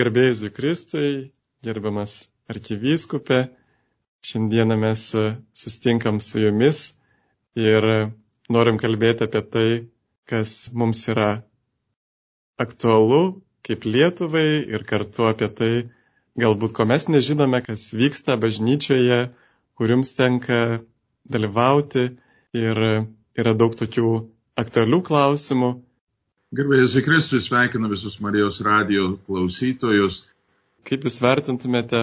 Garbėjus Kristui, gerbiamas arkivyskupė, šiandieną mes sustinkam su jumis ir norim kalbėti apie tai, kas mums yra aktualu kaip Lietuvai ir kartu apie tai, galbūt ko mes nežinome, kas vyksta bažnyčioje, kur jums tenka dalyvauti ir yra daug tokių aktualių klausimų. Gerbėjus Kristus sveikina visus Marijos radio klausytojus. Kaip Jūs vertintumėte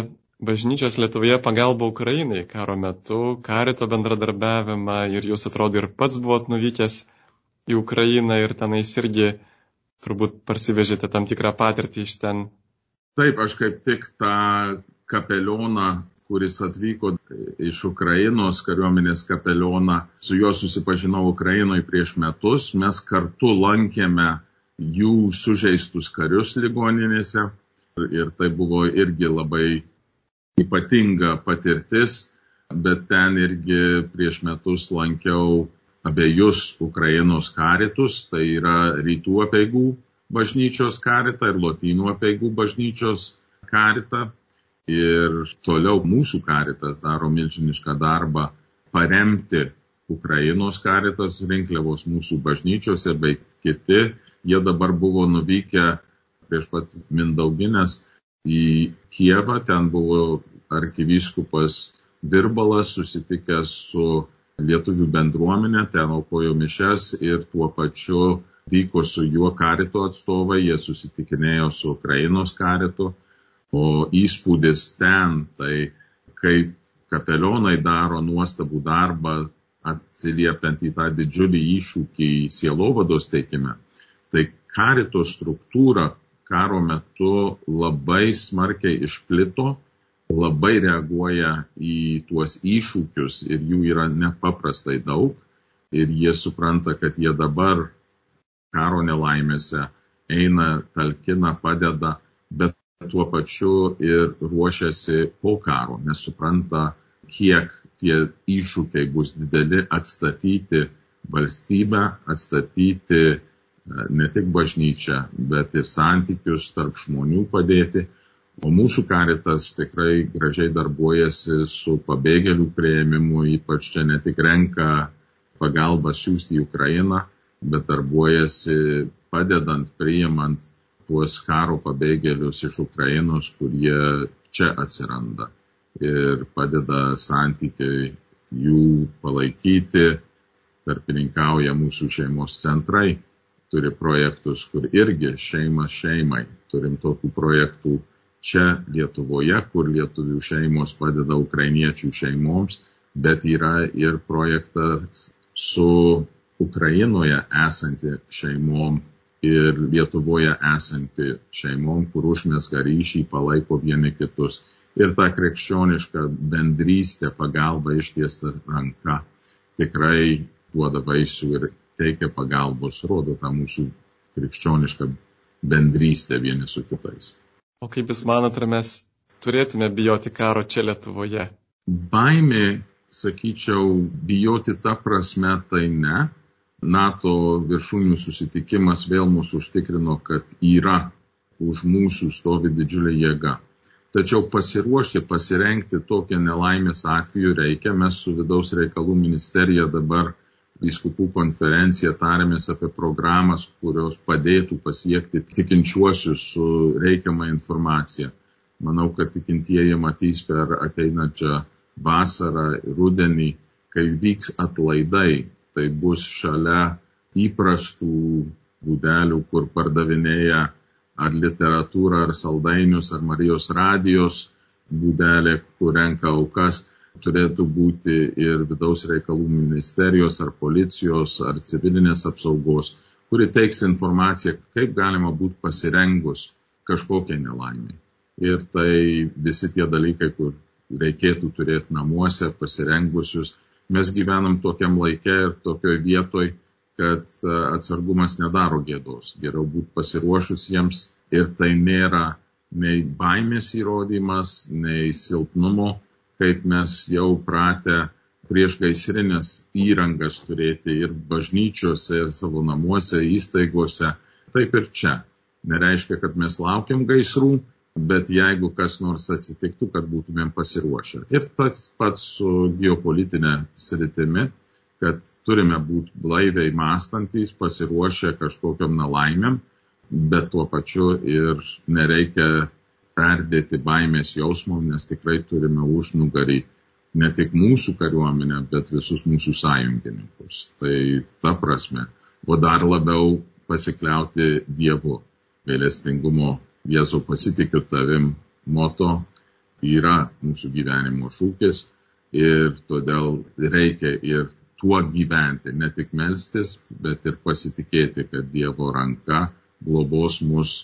bažnyčios Lietuvoje pagalbą Ukrainai karo metu, karito bendradarbiavimą ir Jūs atrodo ir pats buvot nuvykęs į Ukrainą ir tenais irgi turbūt parsivežėte tam tikrą patirtį iš ten. Taip, aš kaip tik tą kapelioną kuris atvyko iš Ukrainos kariuomenės kapelioną. Su juo susipažinau Ukrainoje prieš metus. Mes kartu lankėme jų sužeistus karius ligoninėse. Ir tai buvo irgi labai ypatinga patirtis. Bet ten irgi prieš metus lankiau abiejus Ukrainos karitus. Tai yra rytų apieigų bažnyčios karitą ir lotynų apieigų bažnyčios karitą ir toliau mūsų karitas daro milžinišką darbą paremti Ukrainos karitas rinkliavos mūsų bažnyčiose, bei kiti. Jie dabar buvo nuvykę prieš pat Mindauginės į Kievą, ten buvo arkivyskupas Virbalas susitikęs su lietuvių bendruomenė, ten aukojo mišes ir tuo pačiu vyko su juo karito atstovai, jie susitikinėjo su Ukrainos karitu O įspūdis ten, tai kaip kapelionai daro nuostabų darbą atsiliepiant į tą didžiulį iššūkį sielovados teikime, tai karito struktūra karo metu labai smarkiai išplito, labai reaguoja į tuos iššūkius ir jų yra nepaprastai daug ir jie supranta, kad jie dabar karo nelaimėse eina, talkina, padeda, bet tuo pačiu ir ruošiasi po karo, nes supranta, kiek tie iššūkiai bus dideli atstatyti valstybę, atstatyti e, ne tik bažnyčią, bet ir santykius tarp žmonių padėti. O mūsų karitas tikrai gražiai darbuojasi su pabėgėlių prieimimu, ypač čia ne tik renka pagalbą siūsti į Ukrainą, bet darbuojasi padedant, priimant tuos karo pabėgėlius iš Ukrainos, kurie čia atsiranda ir padeda santykiai jų palaikyti, tarpininkauja mūsų šeimos centrai, turi projektus, kur irgi šeimas šeimai. Turim tokių projektų čia Lietuvoje, kur lietuvių šeimos padeda ukrainiečių šeimoms, bet yra ir projektas su Ukrainoje esanti šeimom ir Lietuvoje esanti šeimom, kur užmesga ryšį, palaiko vieni kitus. Ir ta krikščioniška bendrystė, pagalba ištiesta ranka tikrai duoda vaisių ir teikia pagalbos, rodo tą mūsų krikščionišką bendrystę vieni su kitais. O kaip Jūs manote, ar mes turėtume bijoti karo čia Lietuvoje? Baimė, sakyčiau, bijoti tą prasme tai ne, NATO viršūnių susitikimas vėl mūsų užtikrino, kad yra už mūsų stovi didžiulė jėga. Tačiau pasiruošti, pasirenkti tokią nelaimės atveju reikia. Mes su vidaus reikalų ministerija dabar vyskupų konferencija tarėmės apie programas, kurios padėtų pasiekti tikinčiuosius su reikiama informacija. Manau, kad tikintieji matys per ateinančią vasarą, rudenį, kai vyks atlaidai tai bus šalia įprastų būdelių, kur pardavinėja ar literatūrą, ar saldainius, ar Marijos radijos būdelė, kur renka aukas, turėtų būti ir vidaus reikalų ministerijos, ar policijos, ar civilinės apsaugos, kuri teiks informaciją, kaip galima būti pasirengus kažkokiai nelaimiai. Ir tai visi tie dalykai, kur reikėtų turėti namuose pasirengusius, mes gyvenam tokiam laikė ir tokioj vietoj, kad e, atsargumas nedaro gėdos. Geriau būti pasiruošus jiems ir tai nėra nei baimės įrodymas, nei silpnumo, kaip mes jau pratę prieš gaisrinės įrangas turėti ir bažnyčiose, ir savo namuose, įstaigose. Taip ir čia. Nereiškia, kad mes laukiam gaisrų, bet jeigu kas nors atsitiktų, kad būtumėm pasiruošę. Ir tas pats su geopolitinė sritimi, kad turime būti blaiviai mąstantys, pasiruošę kažkokiam nelaimėm, bet tuo pačiu ir nereikia perdėti baimės jausmom, nes tikrai turime užnugarį ne tik mūsų kariuomenę, bet visus mūsų sąjungininkus. Tai ta prasme, o dar labiau pasikliauti Dievu. Gailestingumo Jėzau pasitikiu tavim moto yra mūsų gyvenimo šūkis ir todėl reikia ir tuo gyventi, ne tik melstis, bet ir pasitikėti, kad Dievo ranka globos mus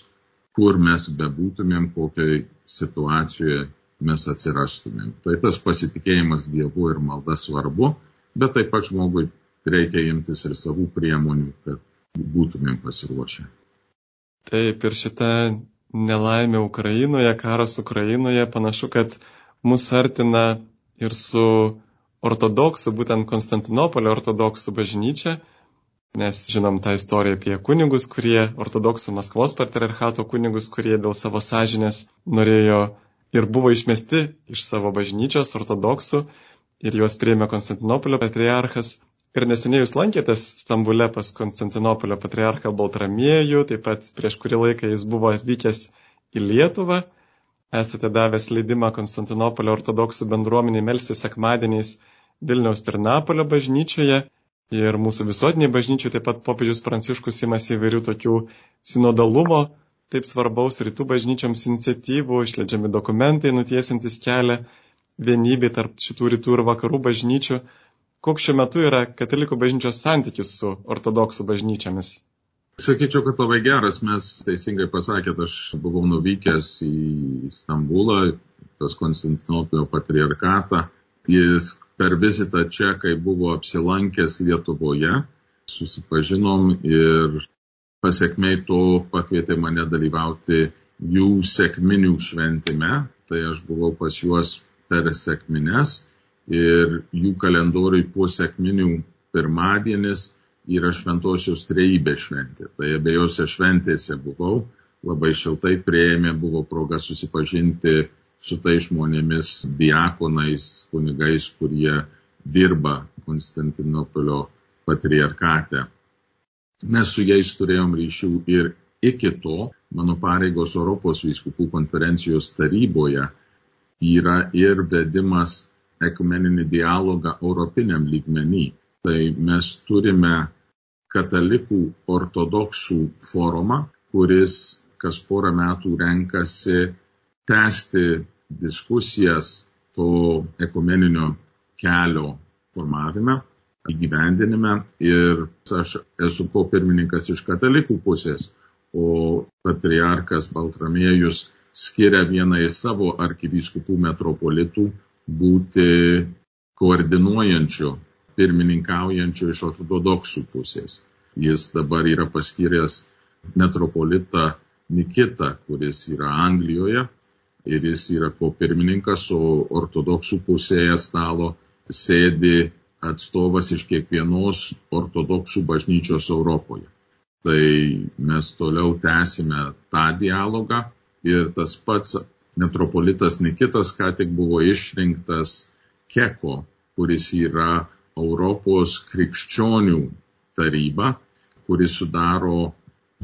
kur mes bebūtumėm, kokioje situacijoje mes atsirastumėm. Tai tas pasitikėjimas Dievu ir malda svarbu, bet taip pat žmogui reikia imtis ir savų priemonių, kad būtumėm pasiruošę. Taip ir šita nelaimė Ukrainoje, karas Ukrainoje panašu, kad mus artina ir su ortodoksų, būtent Konstantinopolio ortodoksų bažnyčia, nes žinom tą istoriją apie kunigus, kurie, ortodoksų Maskvos patriarchato kunigus, kurie dėl savo sąžinės norėjo ir buvo išmesti iš savo bažnyčios ortodoksų ir juos priėmė Konstantinopolio patriarchas. Ir neseniai jūs lankėtės Stambule pas Konstantinopolio patriarchą Baltramiejų, taip pat prieš kurį laiką jis buvo atvykęs į Lietuvą. Esate davęs leidimą Konstantinopolio ortodoksų bendruomeniai melsti sekmadieniais Vilniaus ir Napolio bažnyčioje. Ir mūsų visuotiniai bažnyčiai taip pat popiežius Pranciškus imasi įvairių tokių sinodalumo, taip svarbaus rytų bažnyčioms iniciatyvų, išleidžiami dokumentai nutiesintis kelią vienybė tarp šitų rytų ir vakarų bažnyčių. Koks šiuo metu yra katalikų bažnyčios santykis su ortodoksų bažnyčiamis? Sakyčiau, kad labai geras, mes teisingai pasakėt, aš buvau nuvykęs į Stambulą, pas Konstantinopolio patriarkatą. Jis per vizitą čia, kai buvo apsilankęs Lietuvoje, susipažinom ir pasiekmei to pakvietė mane dalyvauti jų sėkminių šventime. Tai aš buvau pas juos per sėkmines ir jų kalendoriui po sėkminių pirmadienis yra šventosios trejybės šventė. Tai abiejose šventėse buvau, labai šiltai prieėmė, buvo proga susipažinti su tai žmonėmis, diakonais, kunigais, kurie dirba Konstantinopolio patriarkate. Mes su jais turėjom ryšių ir iki to mano pareigos Europos vyskupų konferencijos taryboje yra ir vedimas ekumeninį dialogą europiniam lygmenį. Tai mes turime katalikų ortodoksų forumą, kuris kas porą metų renkasi tęsti diskusijas to ekumeninio kelio formavime, įgyvendinime ir aš esu popirmininkas iš katalikų pusės, o patriarkas Baltramiejus skiria vieną iš savo arkivyskupų metropolitų būti koordinuojančiu, pirmininkaujančiu iš ortodoksų pusės. Jis dabar yra paskyręs metropolitą Nikitą, kuris yra Anglijoje ir jis yra kopirmininkas, o ortodoksų pusėje stalo sėdi atstovas iš kiekvienos ortodoksų bažnyčios Europoje. Tai mes toliau tęsime tą dialogą ir tas pats metropolitas Nikitas ką tik buvo išrinktas Keko, kuris yra Europos krikščionių taryba, kuris sudaro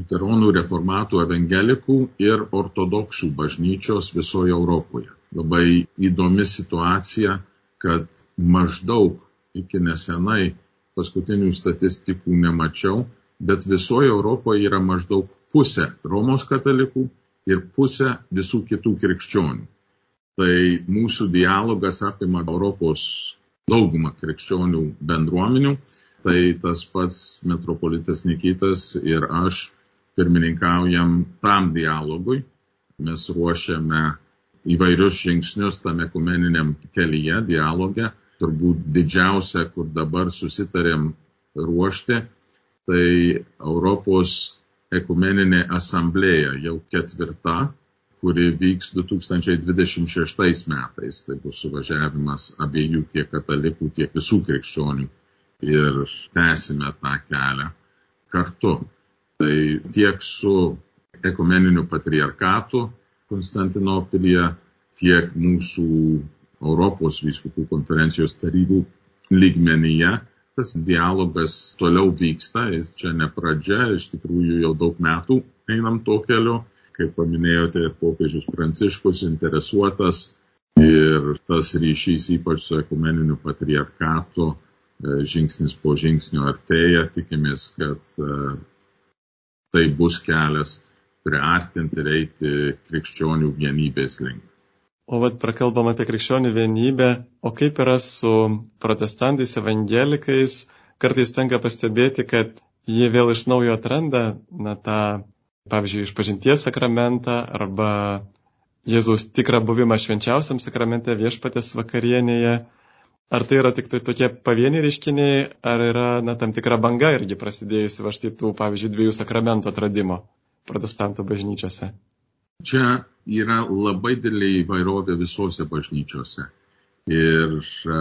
liuteronų, reformatų, evangelikų ir ortodoksų bažnyčios visoje Europoje. Labai įdomi situacija, kad maždaug iki nesenai paskutinių statistikų nemačiau, bet visoje Europoje yra maždaug pusė Romos katalikų ir pusė visų kitų krikščionių. Tai mūsų dialogas apima Europos daugumą krikščionių bendruomenių, tai tas pats metropolitas Nikitas ir aš pirmininkaujam tam dialogui. Mes ruošiame įvairius žingsnius tame kumeniniam kelyje, dialoge. Turbūt didžiausia, kur dabar susitarėm ruošti, tai Europos ekumeninė asamblėja jau ketvirta, kuri vyks 2026 metais. Tai bus suvažiavimas abiejų tiek katalikų, tiek visų krikščionių. Ir tęsime tą kelią kartu. Tai tiek su ekumeniniu patriarkatu, Konstantinopilyje, tiek mūsų Europos vyskupų konferencijos tarybų lygmenyje. Tas dialogas toliau vyksta, jis čia ne pradžia, iš tikrųjų jau daug metų einam to keliu. Kaip paminėjote, popiežius Pranciškus interesuotas ir tas ryšys ypač su ekumeniniu patriarchatu e, žingsnis po žingsnio artėja. Tikimės, kad e, tai bus kelias priartinti ir eiti krikščionių vienybės link. O vad prakalbam apie krikščionių vienybę, o kaip yra su protestantais, evangelikais, kartais tenka pastebėti, kad jie vėl iš naujo atranda, na, tą, pavyzdžiui, išpažinties sakramentą arba Jėzaus tikrą buvimą švenčiausiam sakramente viešpatės vakarienėje. Ar tai yra tik tai tokie pavieniai reiškiniai, ar yra, na, tam tikra banga irgi prasidėjusi va štai tų, pavyzdžiui, dviejų sakramentų atradimo protestantų bažnyčiose? Čia yra labai didelė įvairovė visose bažnyčiose. Ir e,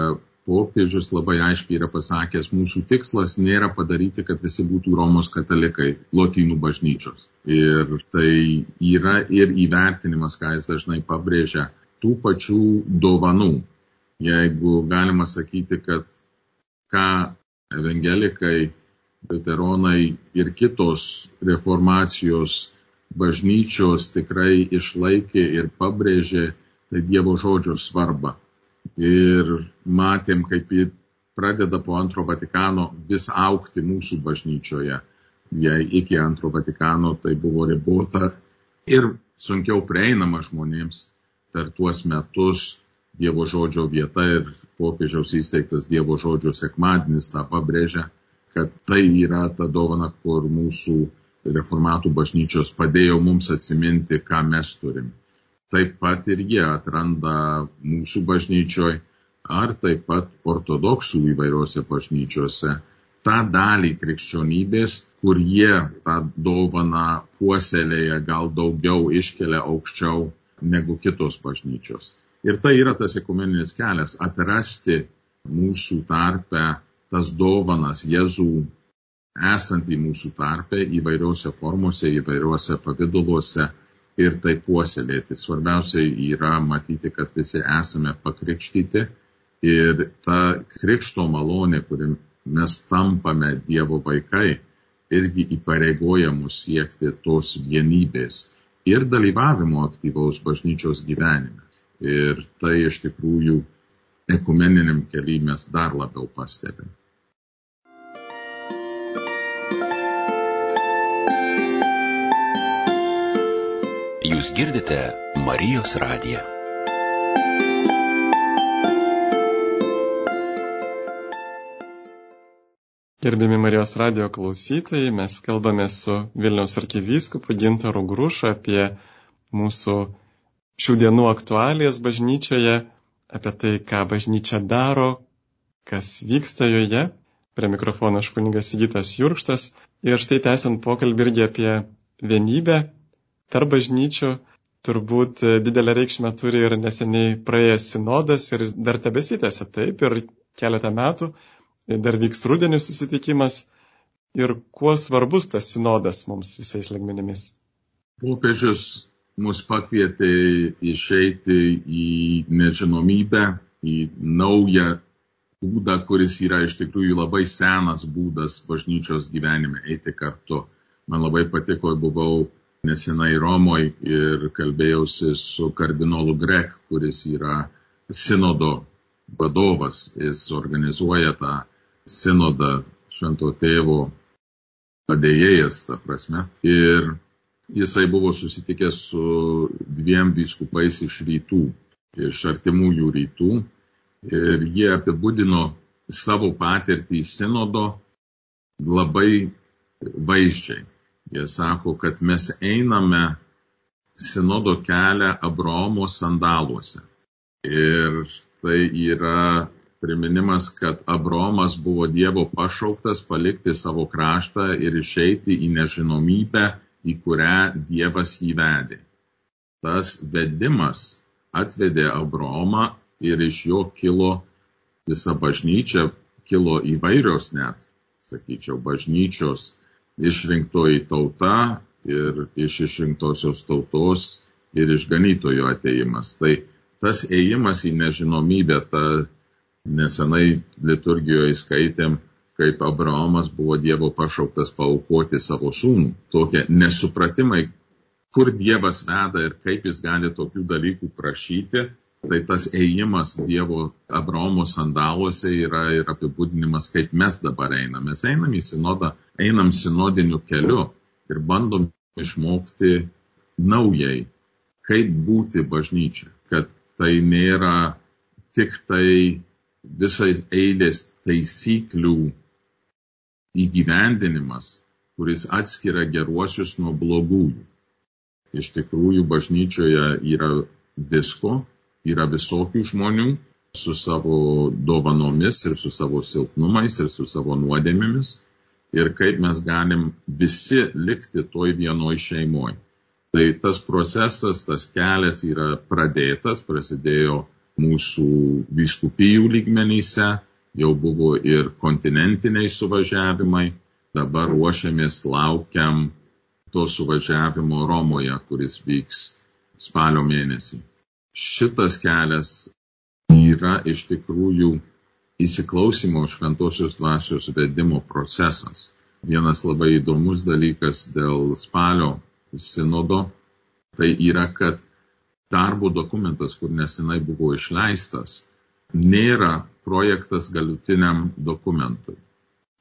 popiežius labai aiškiai yra pasakęs, mūsų tikslas nėra padaryti, kad visi būtų Romos katalikai, lotynų bažnyčios. Ir tai yra ir įvertinimas, ką jis dažnai pabrėžia, tų pačių dovanų. Jeigu galima sakyti, kad ką evangelikai, luteronai ir kitos reformacijos bažnyčios tikrai išlaikė ir pabrėžė tai Dievo žodžio svarbą. Ir matėm, kaip ji pradeda po antro Vatikano vis aukti mūsų bažnyčioje. Jei iki antro Vatikano tai buvo ribota ir sunkiau prieinama žmonėms per tuos metus Dievo žodžio vieta ir popiežiaus įsteigtas Dievo žodžio sekmadienis tą pabrėžia, kad tai yra ta dovana, kur mūsų reformatų bažnyčios padėjo mums atsiminti, ką mes turim. Taip pat ir jie atranda mūsų bažnyčioj ar taip pat ortodoksų įvairiuose bažnyčiose tą dalį krikščionybės, kur jie tą dovaną puoselėja gal daugiau iškelia aukščiau negu kitos bažnyčios. Ir tai yra tas ekumeninis kelias - atrasti mūsų tarpę tas dovanas Jėzų esantį mūsų tarpe įvairiuose formose, įvairiuose pavydaluose ir tai puoselėti. Svarbiausia yra matyti, kad visi esame pakrikštyti ir ta krikšto malonė, kuri mes tampame Dievo vaikai, irgi įpareigoja mus siekti tos vienybės ir dalyvavimo aktyvaus bažnyčios gyvenime. Ir tai iš tikrųjų ekumeniniam keliui mes dar labiau pastebime. Jūs girdite Marijos radiją. Gerbimi Marijos radio klausytojai, mes kalbame su Vilniaus arkivyskupu Gintaru Grušu apie mūsų šių dienų aktualijas bažnyčioje, apie tai, ką bažnyčia daro, kas vyksta joje. Prie mikrofono aš kuningas Sigitas Jurkštas. Ir štai tęsiant pokalbį irgi apie vienybę, tarp bažnyčių turbūt e, didelę reikšmę turi ir neseniai praėjęs sinodas ir dar tebesitėse taip ir keletą metų, e, dar vyks rudenį susitikimas ir kuo svarbus tas sinodas mums visais ligmenimis. Popiežius mus pakvietė išeiti į nežinomybę, į naują būdą, kuris yra iš tikrųjų labai senas būdas bažnyčios gyvenime eiti kartu. Man labai patiko, buvau nesenai Romoje ir kalbėjausi su kardinolu Grek, kuris yra sinodo vadovas. Jis organizuoja tą sinodą švento tėvo padėjėjas, ta prasme. Ir jisai buvo susitikęs su dviem vyskupais iš rytų, iš artimųjų rytų. Ir jie apibūdino savo patirtį sinodo labai vaizdžiai. Jie sako, kad mes einame sinodo kelią Abraomo sandaluose. Ir tai yra priminimas, kad Abraomas buvo Dievo pašauktas palikti savo kraštą ir išeiti į nežinomybę, į kurią Dievas jį vedė. Tas vedimas atvedė Abraomą ir iš jo kilo visa bažnyčia, kilo įvairios net, sakyčiau, bažnyčios išrinktoji tauta ir iš išrinktosios tautos ir išganytojo ateimas. Tai tas ėjimas į nežinomybę, ta nesenai liturgijoje skaitėm, kaip Abraomas buvo Dievo pašauktas paukoti savo sūnų. Tokie nesupratimai, kur Dievas veda ir kaip jis gali tokių dalykų prašyti, tai tas ėjimas Dievo Abraomo sandaluose yra ir apibūdinimas, kaip mes dabar einame. Mes einam į sinodą, einam sinodiniu keliu ir bandom išmokti naujai, kaip būti bažnyčia, kad tai nėra tik tai visais eilės taisyklių įgyvendinimas, kuris atskiria geruosius nuo blogųjų. Iš tikrųjų, bažnyčioje yra visko, yra visokių žmonių su savo dovanomis ir su savo silpnumais ir su savo nuodėmėmis ir kaip mes galim visi likti toj vienoj šeimoje. Tai tas procesas, tas kelias yra pradėtas, prasidėjo mūsų vyskupijų lygmenyse, jau buvo ir kontinentiniai suvažiavimai, dabar ruošiamės, laukiam to suvažiavimo Romoje, kuris vyks spalio mėnesį. Šitas kelias yra iš tikrųjų įsiklausimo šventosios dvasios vedimo procesas. Vienas labai įdomus dalykas dėl spalio sinodo, tai yra, kad darbo dokumentas, kur nesenai buvo išleistas, nėra projektas galutiniam dokumentui.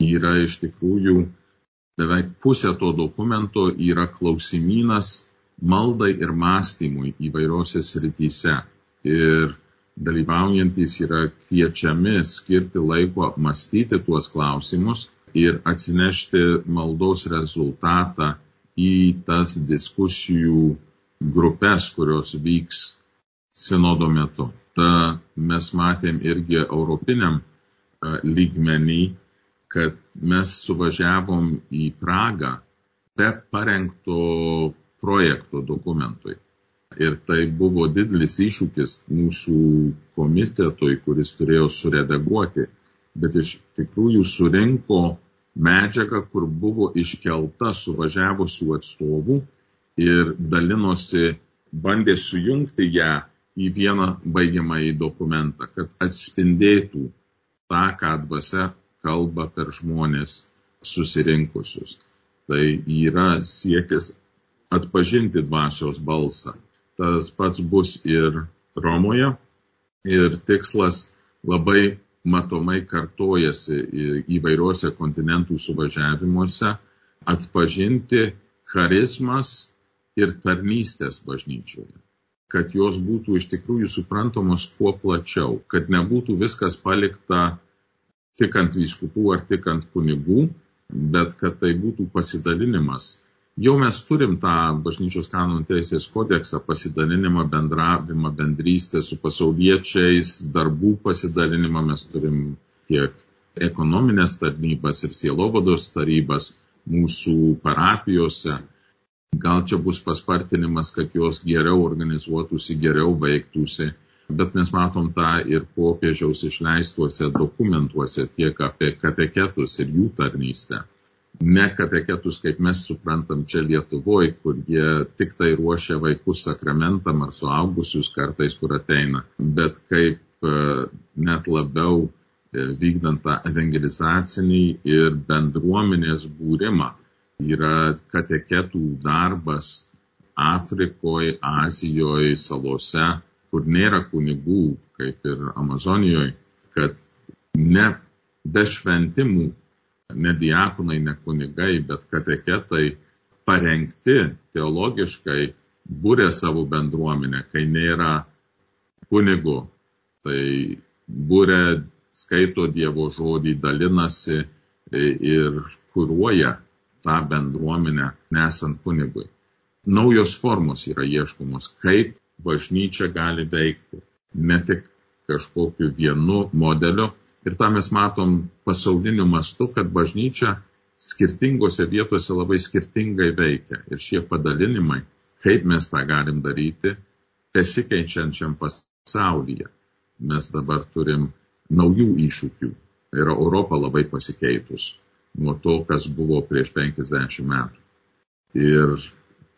Yra iš tikrųjų beveik pusė to dokumento yra klausimynas maldai ir mąstymui įvairiose srityse. Ir dalyvaujantis yra kviečiami skirti laiko apmastyti tuos klausimus ir atsinešti maldos rezultatą į tas diskusijų grupės, kurios vyks sinodo metu. Ta mes matėm irgi europiniam lygmenį, kad mes suvažiavom į Pragą be parengto projekto dokumentui. Ir tai buvo didelis iššūkis mūsų komitetui, kuris turėjo suredaguoti, bet iš tikrųjų surinko medžiagą, kur buvo iškelta suvažiavusių atstovų ir dalinosi, bandė sujungti ją į vieną baigiamąjį dokumentą, kad atspindėtų tą, ką dvasia kalba per žmonės susirinkusius. Tai yra siekis atpažinti dvasios balsą. Tas pats bus ir Romoje ir tikslas labai matomai kartojasi įvairiuose kontinentų suvažiavimuose atpažinti charizmas ir tarnystės bažnyčioje, kad jos būtų iš tikrųjų suprantamos kuo plačiau, kad nebūtų viskas palikta tik ant vyskupų ar tik ant kunigų, bet kad tai būtų pasidalinimas Jau mes turim tą bažnyčios kanonų teisės kodeksą, pasidalinimą, bendravimą, bendrystę su pasauliečiais, darbų pasidalinimą, mes turim tiek ekonominės tarnybas ir sielovados tarybas mūsų parapijose. Gal čia bus paspartinimas, kad jos geriau organizuotųsi, geriau veiktųsi, bet mes matom tą ir popiežiaus išleistuose dokumentuose tiek apie kateketus ir jų tarnystę ne kateketus, kaip mes suprantam čia Lietuvoje, kur jie tik tai ruošia vaikus sakramentam ar suaugusius kartais, kur ateina, bet kaip e, net labiau e, vykdant tą evangelizacinį ir bendruomenės būrimą. Yra kateketų darbas Afrikoje, Azijoje, salose, kur nėra kunigų, kaip ir Amazonijoje, kad ne be šventimų ne diakonai, ne kunigai, bet kateketai parengti teologiškai būrė savo bendruomenę, kai nėra kunigų. Tai būrė skaito Dievo žodį, dalinasi ir kūruoja tą bendruomenę nesant kunigui. Naujos formos yra ieškomos, kaip bažnyčia gali veikti. Ne tik kažkokiu vienu modeliu, Ir tą mes matom pasauliniu mastu, kad bažnyčia skirtingose vietose labai skirtingai veikia. Ir šie padalinimai, kaip mes tą galim daryti, besikeičiančiam pasaulyje. Mes dabar turim naujų iššūkių. Ir Europa labai pasikeitus nuo to, kas buvo prieš 50 metų. Ir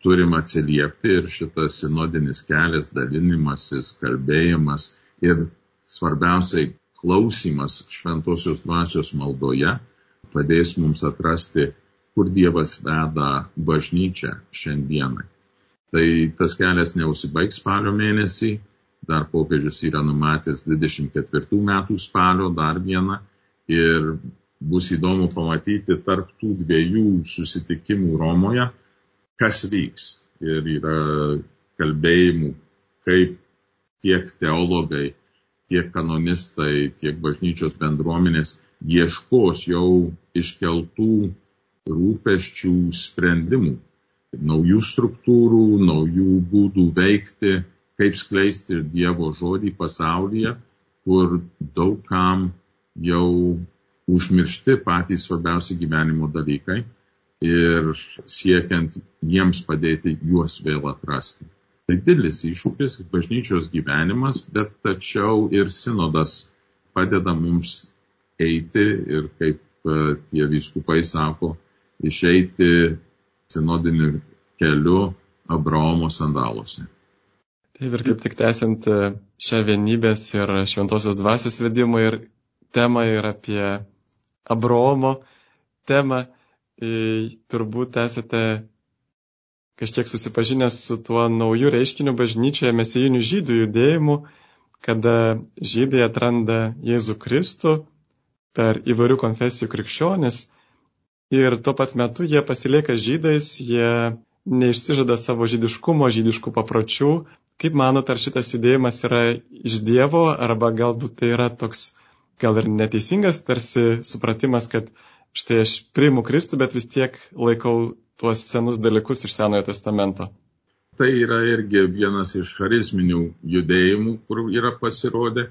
turim atsiliepti ir šitas sinodinis kelias, dalinimasis, kalbėjimas ir svarbiausiai klausimas šventosios dvasios maldoje padės mums atrasti, kur Dievas veda bažnyčią šiandienai. Tai tas kelias neužsibaigs spalio mėnesį, dar popiežius yra numatęs 24 metų spalio dar vieną ir bus įdomu pamatyti tarp tų dviejų susitikimų Romoje, kas vyks. Ir yra kalbėjimų, kaip tiek teologai, tiek kanonistai, tiek bažnyčios bendruomenės ieškos jau iškeltų rūpeščių sprendimų, naujų struktūrų, naujų būdų veikti, kaip skleisti Dievo žodį pasaulyje, kur daugam jau užmiršti patys svarbiausi gyvenimo dalykai ir siekiant jiems padėti juos vėl atrasti. Tai didelis iššūkis, bažnyčios gyvenimas, bet tačiau ir sinodas padeda mums eiti ir kaip e, tie vyskupai sako, išeiti sinodiniu keliu Abraomo sandalose. Taip ir kaip tik tęsiant e, šią vienybės ir šventosios dvasios vedimą ir temą ir apie Abraomo temą, turbūt esate kažkiek susipažinę su tuo nauju reiškiniu bažnyčioje mesijinių žydų judėjimu, kada žydai atranda Jėzų Kristų per įvairių konfesijų krikščionis. Ir tuo pat metu jie pasilieka žydais, jie neišsižada savo žydiškumo, žydiškų papročių, Kaip manot, ar šitas judėjimas yra iš Dievo, arba galbūt tai yra toks gal ir neteisingas tarsi supratimas, kad štai aš priimu Kristų, bet vis tiek laikau tuos senus dalykus iš Senojo testamento. Tai yra irgi vienas iš charizminių judėjimų, kur yra pasirodę.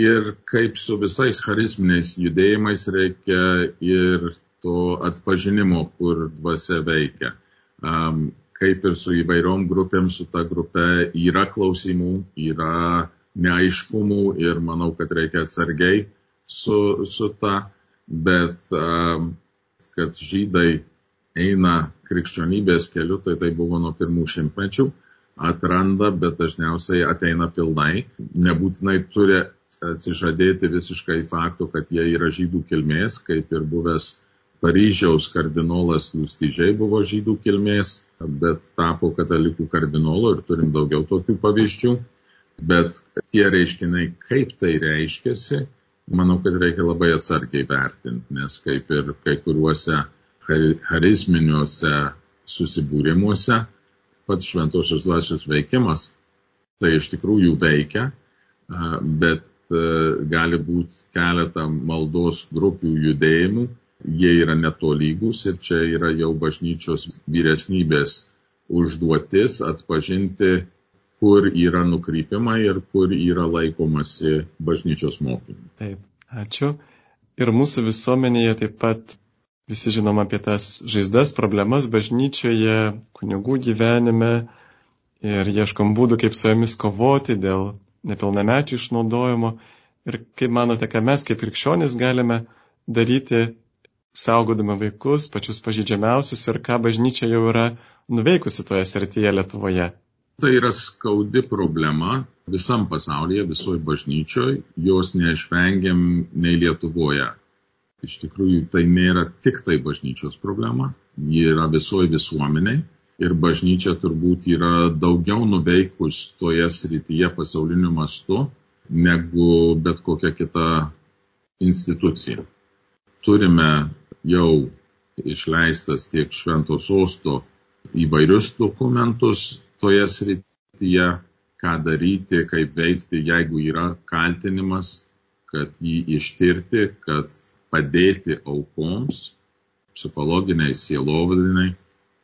Ir kaip su visais charizminiais judėjimais reikia ir to atpažinimo, kur dvasia veikia. Um, kaip ir su įvairiom grupėm, su ta grupe yra klausimų, yra neaiškumų ir manau, kad reikia atsargiai su, su ta, bet kad žydai eina krikščionybės keliu, tai tai buvo nuo pirmų šimtmečių, atranda, bet dažniausiai ateina pilnai, nebūtinai turi atsižadėti visiškai faktų, kad jie yra žydų kilmės, kaip ir buvęs Paryžiaus kardinolas Lustyžiai buvo žydų kilmės, bet tapo katalikų kardinolu ir turim daugiau tokių pavyzdžių. Bet tie reiškiniai, kaip tai reiškiasi, manau, kad reikia labai atsargiai vertinti, nes kaip ir kai kuriuose charizminiuose susibūrimuose pats šventosios dvasios veikimas, tai iš tikrųjų veikia, bet gali būti keletą maldos grupių judėjimų, jie yra netolygus ir čia yra jau bažnyčios vyresnybės užduotis atpažinti, kur yra nukrypimai ir kur yra laikomasi bažnyčios mokymų. Taip, ačiū. Ir mūsų visuomenėje taip pat visi žinom apie tas žaizdas, problemas bažnyčioje, kunigų gyvenime ir ieškom būdų, kaip su jomis kovoti dėl nepilnamečių išnaudojimo. Ir kaip manote, ką mes kaip krikščionys galime daryti saugodama vaikus, pačius pažydžiamiausius ir ką bažnyčia jau yra nuveikusi toje srityje Lietuvoje. Tai yra skaudi problema visam pasaulyje, visoje bažnyčioje, jos neišvengiam nei Lietuvoje. Iš tikrųjų, tai nėra tik tai bažnyčios problema, ji yra visoje visuomeniai ir bažnyčia turbūt yra daugiau nuveikus toje srityje pasauliniu mastu negu bet kokia kita institucija. Turime jau išleistas tiek švento sosto įvairius dokumentus toje srityje, ką daryti, kaip veikti, jeigu yra kaltinimas, kad jį ištirti, kad padėti aukoms, psichologiniai, sielovadiniai,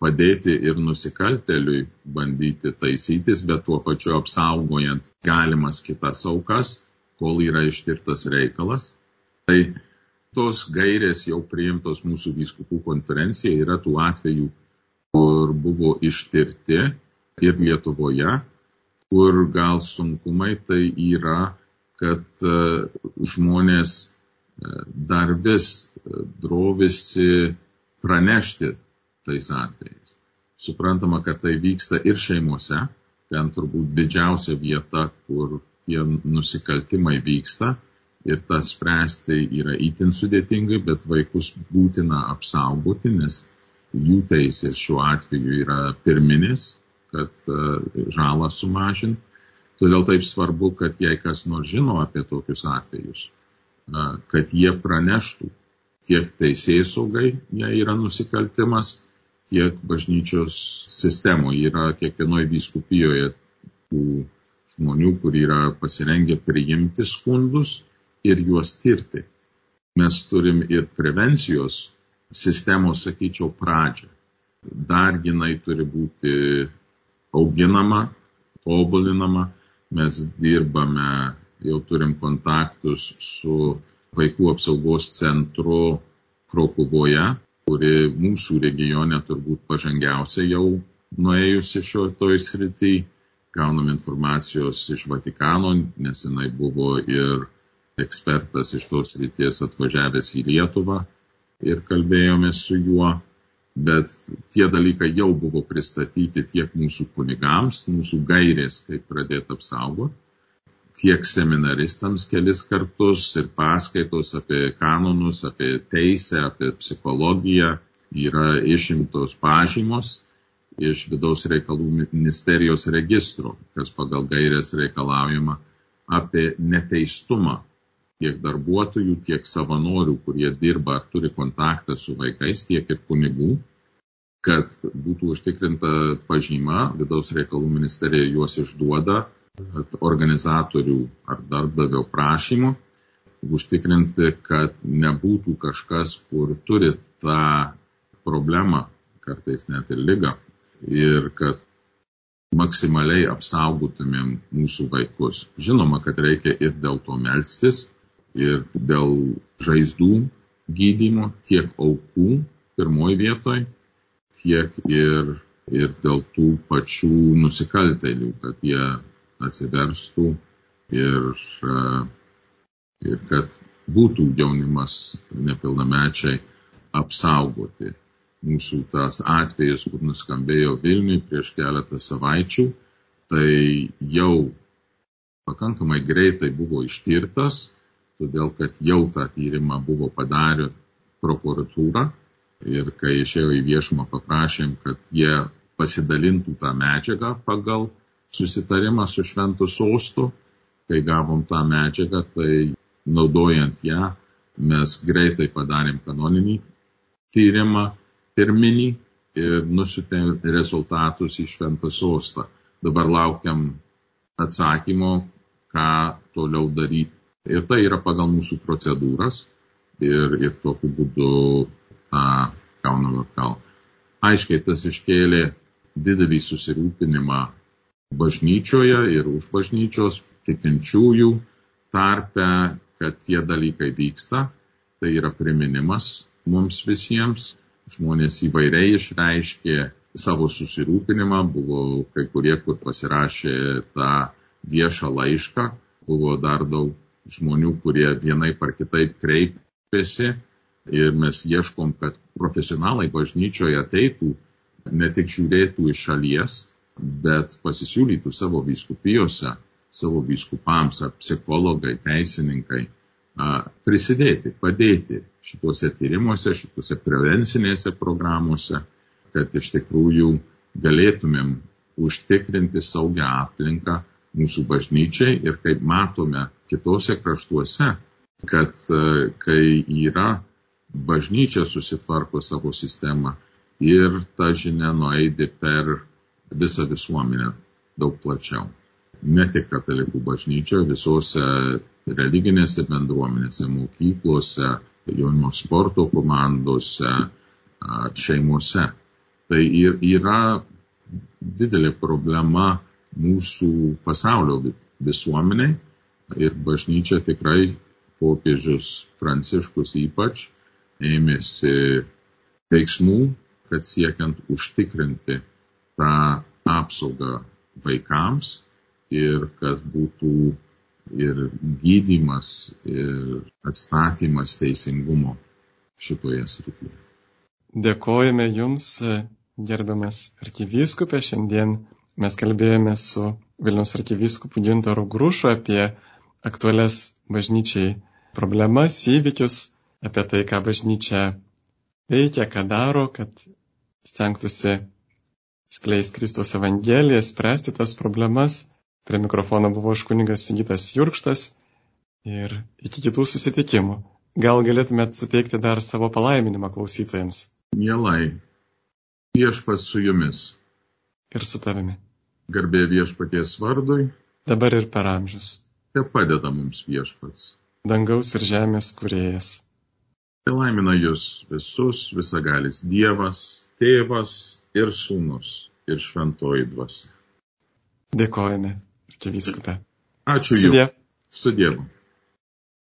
padėti ir nusikalteliui bandyti taisytis, bet tuo pačiu apsaugojant galimas kitas aukas, kol yra ištirtas reikalas. Tai tos gairės jau priimtos mūsų vyskupų konferencija yra tų atvejų, kur buvo ištirti ir Lietuvoje, kur gal sunkumai tai yra, kad e, žmonės e, dar vis e, drovisi pranešti tais atvejais. Suprantama, kad tai vyksta ir šeimose, ten turbūt didžiausia vieta, kur tie nusikaltimai vyksta ir tas spręsti yra itin sudėtingai, bet vaikus būtina apsaugoti, nes jų teisės šiuo atveju yra pirminis, kad e, žalą sumažinti. Todėl taip svarbu, kad jei kas nors žino apie tokius atvejus, e, kad jie praneštų tiek teisėjai saugai, jei yra nusikaltimas, tiek bažnyčios sistemoje yra kiekvienoje vyskupijoje tų žmonių, kur yra pasirengę priimti skundus ir juos tirti. Mes turim ir prevencijos sistemos, sakyčiau, pradžią. Dar jinai turi būti auginama, tobulinama. Mes dirbame, jau turim kontaktus su vaikų apsaugos centru Krokuvoje, kuri mūsų regione turbūt pažangiausia jau nuėjusi šio toj srity. Gaunam informacijos iš Vatikano, nes jinai buvo ir ekspertas iš tos ryties atvažiavęs į Lietuvą ir kalbėjomės su juo, bet tie dalykai jau buvo pristatyti tiek mūsų kunigams, mūsų gairės, kaip pradėti apsaugoti, tiek seminaristams kelis kartus ir paskaitos apie kanonus, apie teisę, apie psichologiją yra išimtos pažymos iš vidaus reikalų ministerijos registro, kas pagal gairės reikalaujama apie neteistumą tiek darbuotojų, tiek savanorių, kurie dirba ar turi kontaktą su vaikais, tiek ir kunigų, kad būtų užtikrinta pažyma, vidaus reikalų ministerija juos išduoda organizatorių ar darbdavio prašymu, užtikrinti, kad nebūtų kažkas, kur turi tą problemą, kartais net ir lygą, ir kad maksimaliai apsaugotumėm mūsų vaikus. Žinoma, kad reikia ir dėl to melstis, ir dėl žaizdų gydymo, tiek aukų pirmoji vietoj, tiek ir, ir dėl tų pačių nusikaltelių, kad jie atsiverstų ir, ir kad būtų jaunimas nepilnamečiai apsaugoti. Mūsų tas atvejas, kur nuskambėjo Vilniui prieš keletą savaičių, tai jau pakankamai greitai buvo ištirtas todėl kad jau tą tyrimą buvo padarę prokuratūra ir kai išėjo į viešumą paprašėm, kad jie pasidalintų tą medžiagą pagal susitarimą su šventu sostu. Kai gavom tą medžiagą, tai naudojant ją mes greitai padarėm kanoninį tyrimą pirminį ir nusitėm rezultatus į šventą sostą. Dabar laukiam atsakymo, ką toliau daryti Ir tai yra pagal mūsų procedūras ir, ir tokiu būdu tą gaunam atgal. Aiškiai tas iškėlė didelį susirūpinimą bažnyčioje ir už bažnyčios tikinčiųjų tarpe, kad tie dalykai vyksta. Tai yra priminimas mums visiems. Žmonės įvairiai išreiškė savo susirūpinimą, buvo kai kurie, kur pasirašė tą viešą laišką, buvo dar daug žmonių, kurie vienai par kitaip kreipėsi ir mes ieškom, kad profesionalai bažnyčioje ateitų, ne tik žiūrėtų iš šalies, bet pasisiūlytų savo vyskupijose, savo vyskupams ar psichologai, teisininkai prisidėti, padėti šituose tyrimuose, šituose prevencinėse programuose, kad iš tikrųjų galėtumėm užtikrinti saugią aplinką mūsų bažnyčiai. Ir kaip matome kitose kraštuose, kad e, kai yra bažnyčia susitvarko savo sistemą ir ta žinia nueidė per visą visuomenę daug plačiau. Ne tik katalikų bažnyčioje, visose religinėse bendruomenėse, mokyklose, jaunimo sporto komandose, šeimose. Tai yra didelė problema mūsų pasaulio visuomeniai ir bažnyčia tikrai popiežius Pranciškus ypač ėmėsi veiksmų, kad siekiant užtikrinti tą apsaugą vaikams ir kad būtų ir gydimas, ir atstatymas teisingumo šitoje srityje. Dėkojame Jums, gerbiamas arkivyskupė. Šiandien mes kalbėjome su Vilnius arkivyskupu Gintaru Grušu apie aktualias bažnyčiai problemas, įvykius, apie tai, ką bažnyčia veikia, ką daro, kad stengtųsi skleis Kristaus Evangeliją, spręsti tas problemas. Prie mikrofono buvo aš kunigas Sigitas Jurkštas ir iki kitų susitikimų. Gal galėtumėt suteikti dar savo palaiminimą klausytojams? Mielai, viešpas su jumis. Ir su tavimi. Garbė viešpaties vardui. Dabar ir per amžius. Te padeda mums viešpats. Dangaus ir žemės kuriejas. Te laimina jūs visus visagalis Dievas, Tėvas ir Sūnus ir Šventoji Dvasia. Dėkojame, čia viskupė. Ačiū. Jums. Su Dievu.